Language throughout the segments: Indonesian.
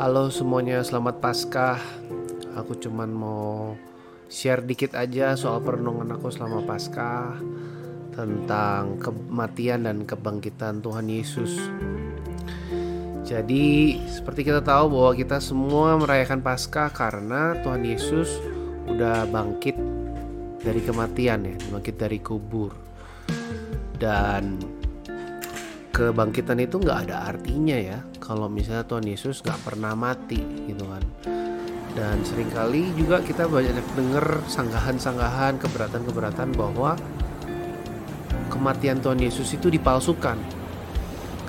Halo semuanya, selamat Paskah. Aku cuman mau share dikit aja soal perenungan aku selama Paskah tentang kematian dan kebangkitan Tuhan Yesus. Jadi, seperti kita tahu bahwa kita semua merayakan Paskah karena Tuhan Yesus udah bangkit dari kematian ya, bangkit dari kubur. Dan kebangkitan itu nggak ada artinya ya. Kalau misalnya Tuhan Yesus nggak pernah mati gitu kan. Dan sering kali juga kita banyak dengar sanggahan-sanggahan keberatan-keberatan bahwa kematian Tuhan Yesus itu dipalsukan.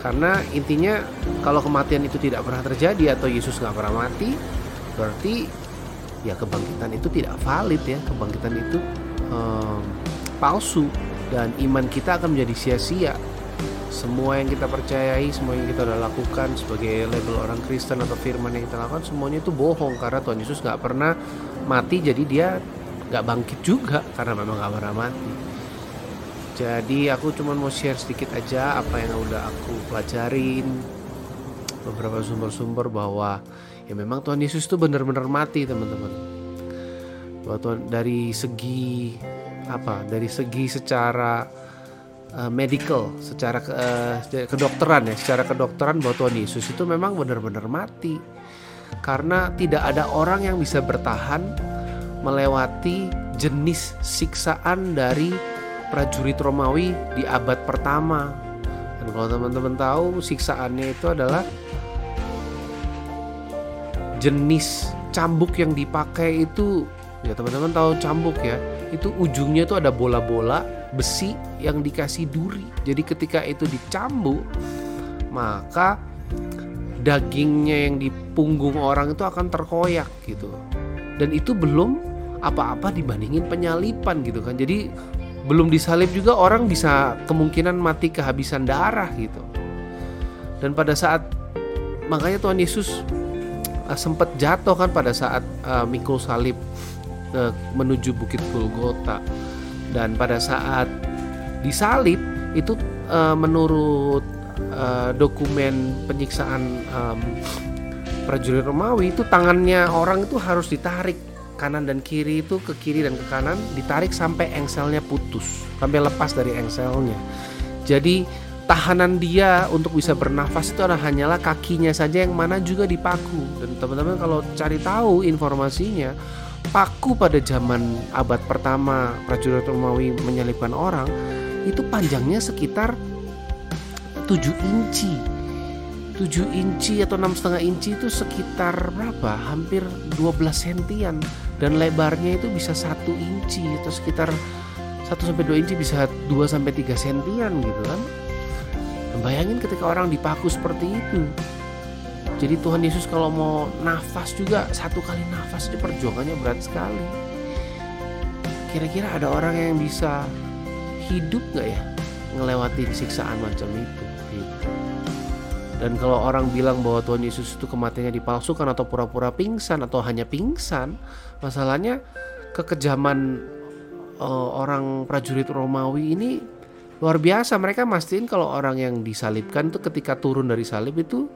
Karena intinya kalau kematian itu tidak pernah terjadi atau Yesus nggak pernah mati berarti ya kebangkitan itu tidak valid ya. Kebangkitan itu um, palsu. Dan iman kita akan menjadi sia-sia semua yang kita percayai, semua yang kita udah lakukan sebagai label orang Kristen atau firman yang kita lakukan semuanya itu bohong karena Tuhan Yesus nggak pernah mati jadi dia nggak bangkit juga karena memang nggak pernah mati. Jadi aku cuma mau share sedikit aja apa yang udah aku pelajarin beberapa sumber-sumber bahwa ya memang Tuhan Yesus itu benar-benar mati teman-teman. Bahwa dari segi apa? Dari segi secara uh, medical secara uh, kedokteran ya secara kedokteran bahwa Tuhan Yesus itu memang benar-benar mati. Karena tidak ada orang yang bisa bertahan melewati jenis siksaan dari prajurit Romawi di abad pertama. Dan kalau teman-teman tahu siksaannya itu adalah jenis cambuk yang dipakai itu ya teman-teman tahu cambuk ya itu ujungnya itu ada bola-bola besi yang dikasih duri. Jadi ketika itu dicambuk, maka dagingnya yang di punggung orang itu akan terkoyak gitu. Dan itu belum apa-apa dibandingin penyalipan gitu kan. Jadi belum disalib juga orang bisa kemungkinan mati kehabisan darah gitu. Dan pada saat makanya Tuhan Yesus uh, sempat jatuh kan pada saat uh, mikul salib uh, menuju Bukit Golgota. Dan pada saat disalib itu uh, menurut uh, dokumen penyiksaan um, prajurit Romawi itu tangannya orang itu harus ditarik. Kanan dan kiri itu ke kiri dan ke kanan ditarik sampai engselnya putus sampai lepas dari engselnya. Jadi tahanan dia untuk bisa bernafas itu adalah hanyalah kakinya saja yang mana juga dipaku. Dan teman-teman kalau cari tahu informasinya paku pada zaman abad pertama prajurit Romawi menyalibkan orang itu panjangnya sekitar 7 inci. 7 inci atau enam setengah inci itu sekitar berapa? Hampir 12 sentian. Dan lebarnya itu bisa satu inci atau sekitar 1 sampai 2 inci bisa 2 sampai 3 sentian gitu kan. Bayangin ketika orang dipaku seperti itu jadi Tuhan Yesus kalau mau nafas juga satu kali nafas itu perjuangannya berat sekali. Kira-kira ada orang yang bisa hidup nggak ya ngelewatin siksaan macam itu? Dan kalau orang bilang bahwa Tuhan Yesus itu kematiannya dipalsukan atau pura-pura pingsan atau hanya pingsan, masalahnya kekejaman uh, orang prajurit Romawi ini luar biasa. Mereka mastiin kalau orang yang disalibkan itu ketika turun dari salib itu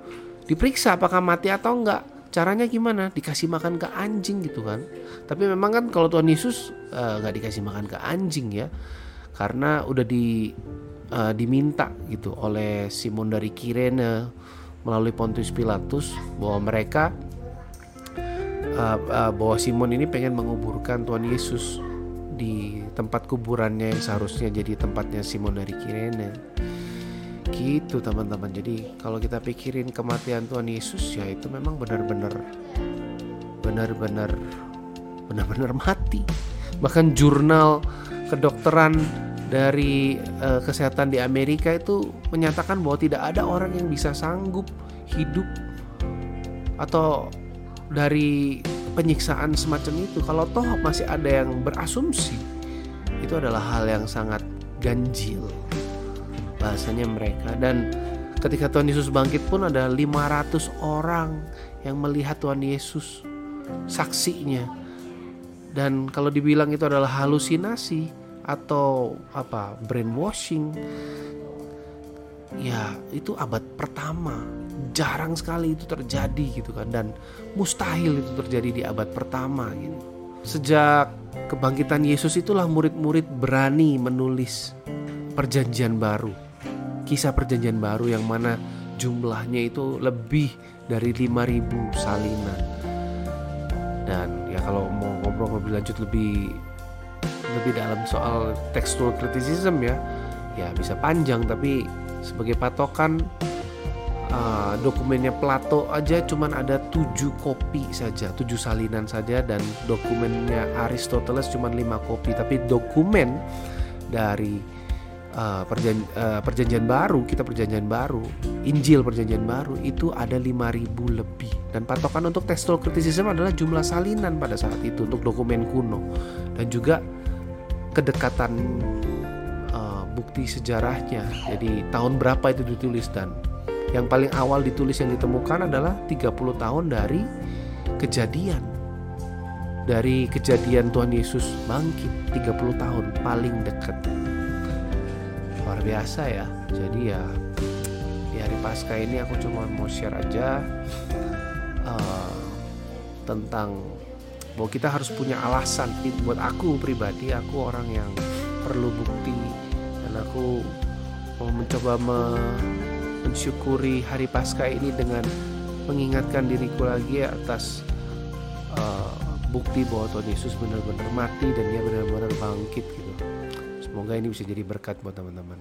diperiksa apakah mati atau enggak caranya gimana? Dikasih makan ke anjing gitu kan. Tapi memang kan kalau Tuhan Yesus uh, nggak dikasih makan ke anjing ya karena udah di uh, diminta gitu oleh Simon dari Kirene melalui Pontius Pilatus bahwa mereka uh, uh, bahwa Simon ini pengen menguburkan Tuhan Yesus di tempat kuburannya yang seharusnya jadi tempatnya Simon dari Kirene Gitu teman-teman. Jadi kalau kita pikirin kematian Tuhan Yesus ya itu memang benar-benar benar-benar benar-benar mati. Bahkan jurnal kedokteran dari uh, kesehatan di Amerika itu menyatakan bahwa tidak ada orang yang bisa sanggup hidup atau dari penyiksaan semacam itu. Kalau toh masih ada yang berasumsi itu adalah hal yang sangat ganjil bahasanya mereka. Dan ketika Tuhan Yesus bangkit pun ada 500 orang yang melihat Tuhan Yesus saksinya. Dan kalau dibilang itu adalah halusinasi atau apa brainwashing ya itu abad pertama. Jarang sekali itu terjadi gitu kan dan mustahil itu terjadi di abad pertama gitu. Sejak kebangkitan Yesus itulah murid-murid berani menulis perjanjian baru kisah perjanjian baru yang mana jumlahnya itu lebih dari 5000 salinan. Dan ya kalau mau ngobrol lebih lanjut lebih lebih dalam soal textual criticism ya ya bisa panjang tapi sebagai patokan uh, dokumennya Plato aja cuman ada tujuh kopi saja tujuh salinan saja dan dokumennya Aristoteles cuman lima kopi. Tapi dokumen dari uh, perjan uh, perjanjian baru kita perjanjian baru Injil perjanjian baru itu ada 5000 lebih dan patokan untuk textual criticism adalah jumlah salinan pada saat itu untuk dokumen kuno dan juga kedekatan bukti sejarahnya. Jadi tahun berapa itu ditulis dan yang paling awal ditulis yang ditemukan adalah 30 tahun dari kejadian. Dari kejadian Tuhan Yesus bangkit 30 tahun paling dekat. Luar biasa ya. Jadi ya di hari Paskah ini aku cuma mau share aja uh, tentang bahwa kita harus punya alasan buat aku pribadi aku orang yang perlu bukti aku mau mencoba me mensyukuri hari Paskah ini dengan mengingatkan diriku lagi atas uh, bukti bahwa Tuhan Yesus benar-benar mati dan dia benar-benar bangkit gitu. Semoga ini bisa jadi berkat buat teman-teman.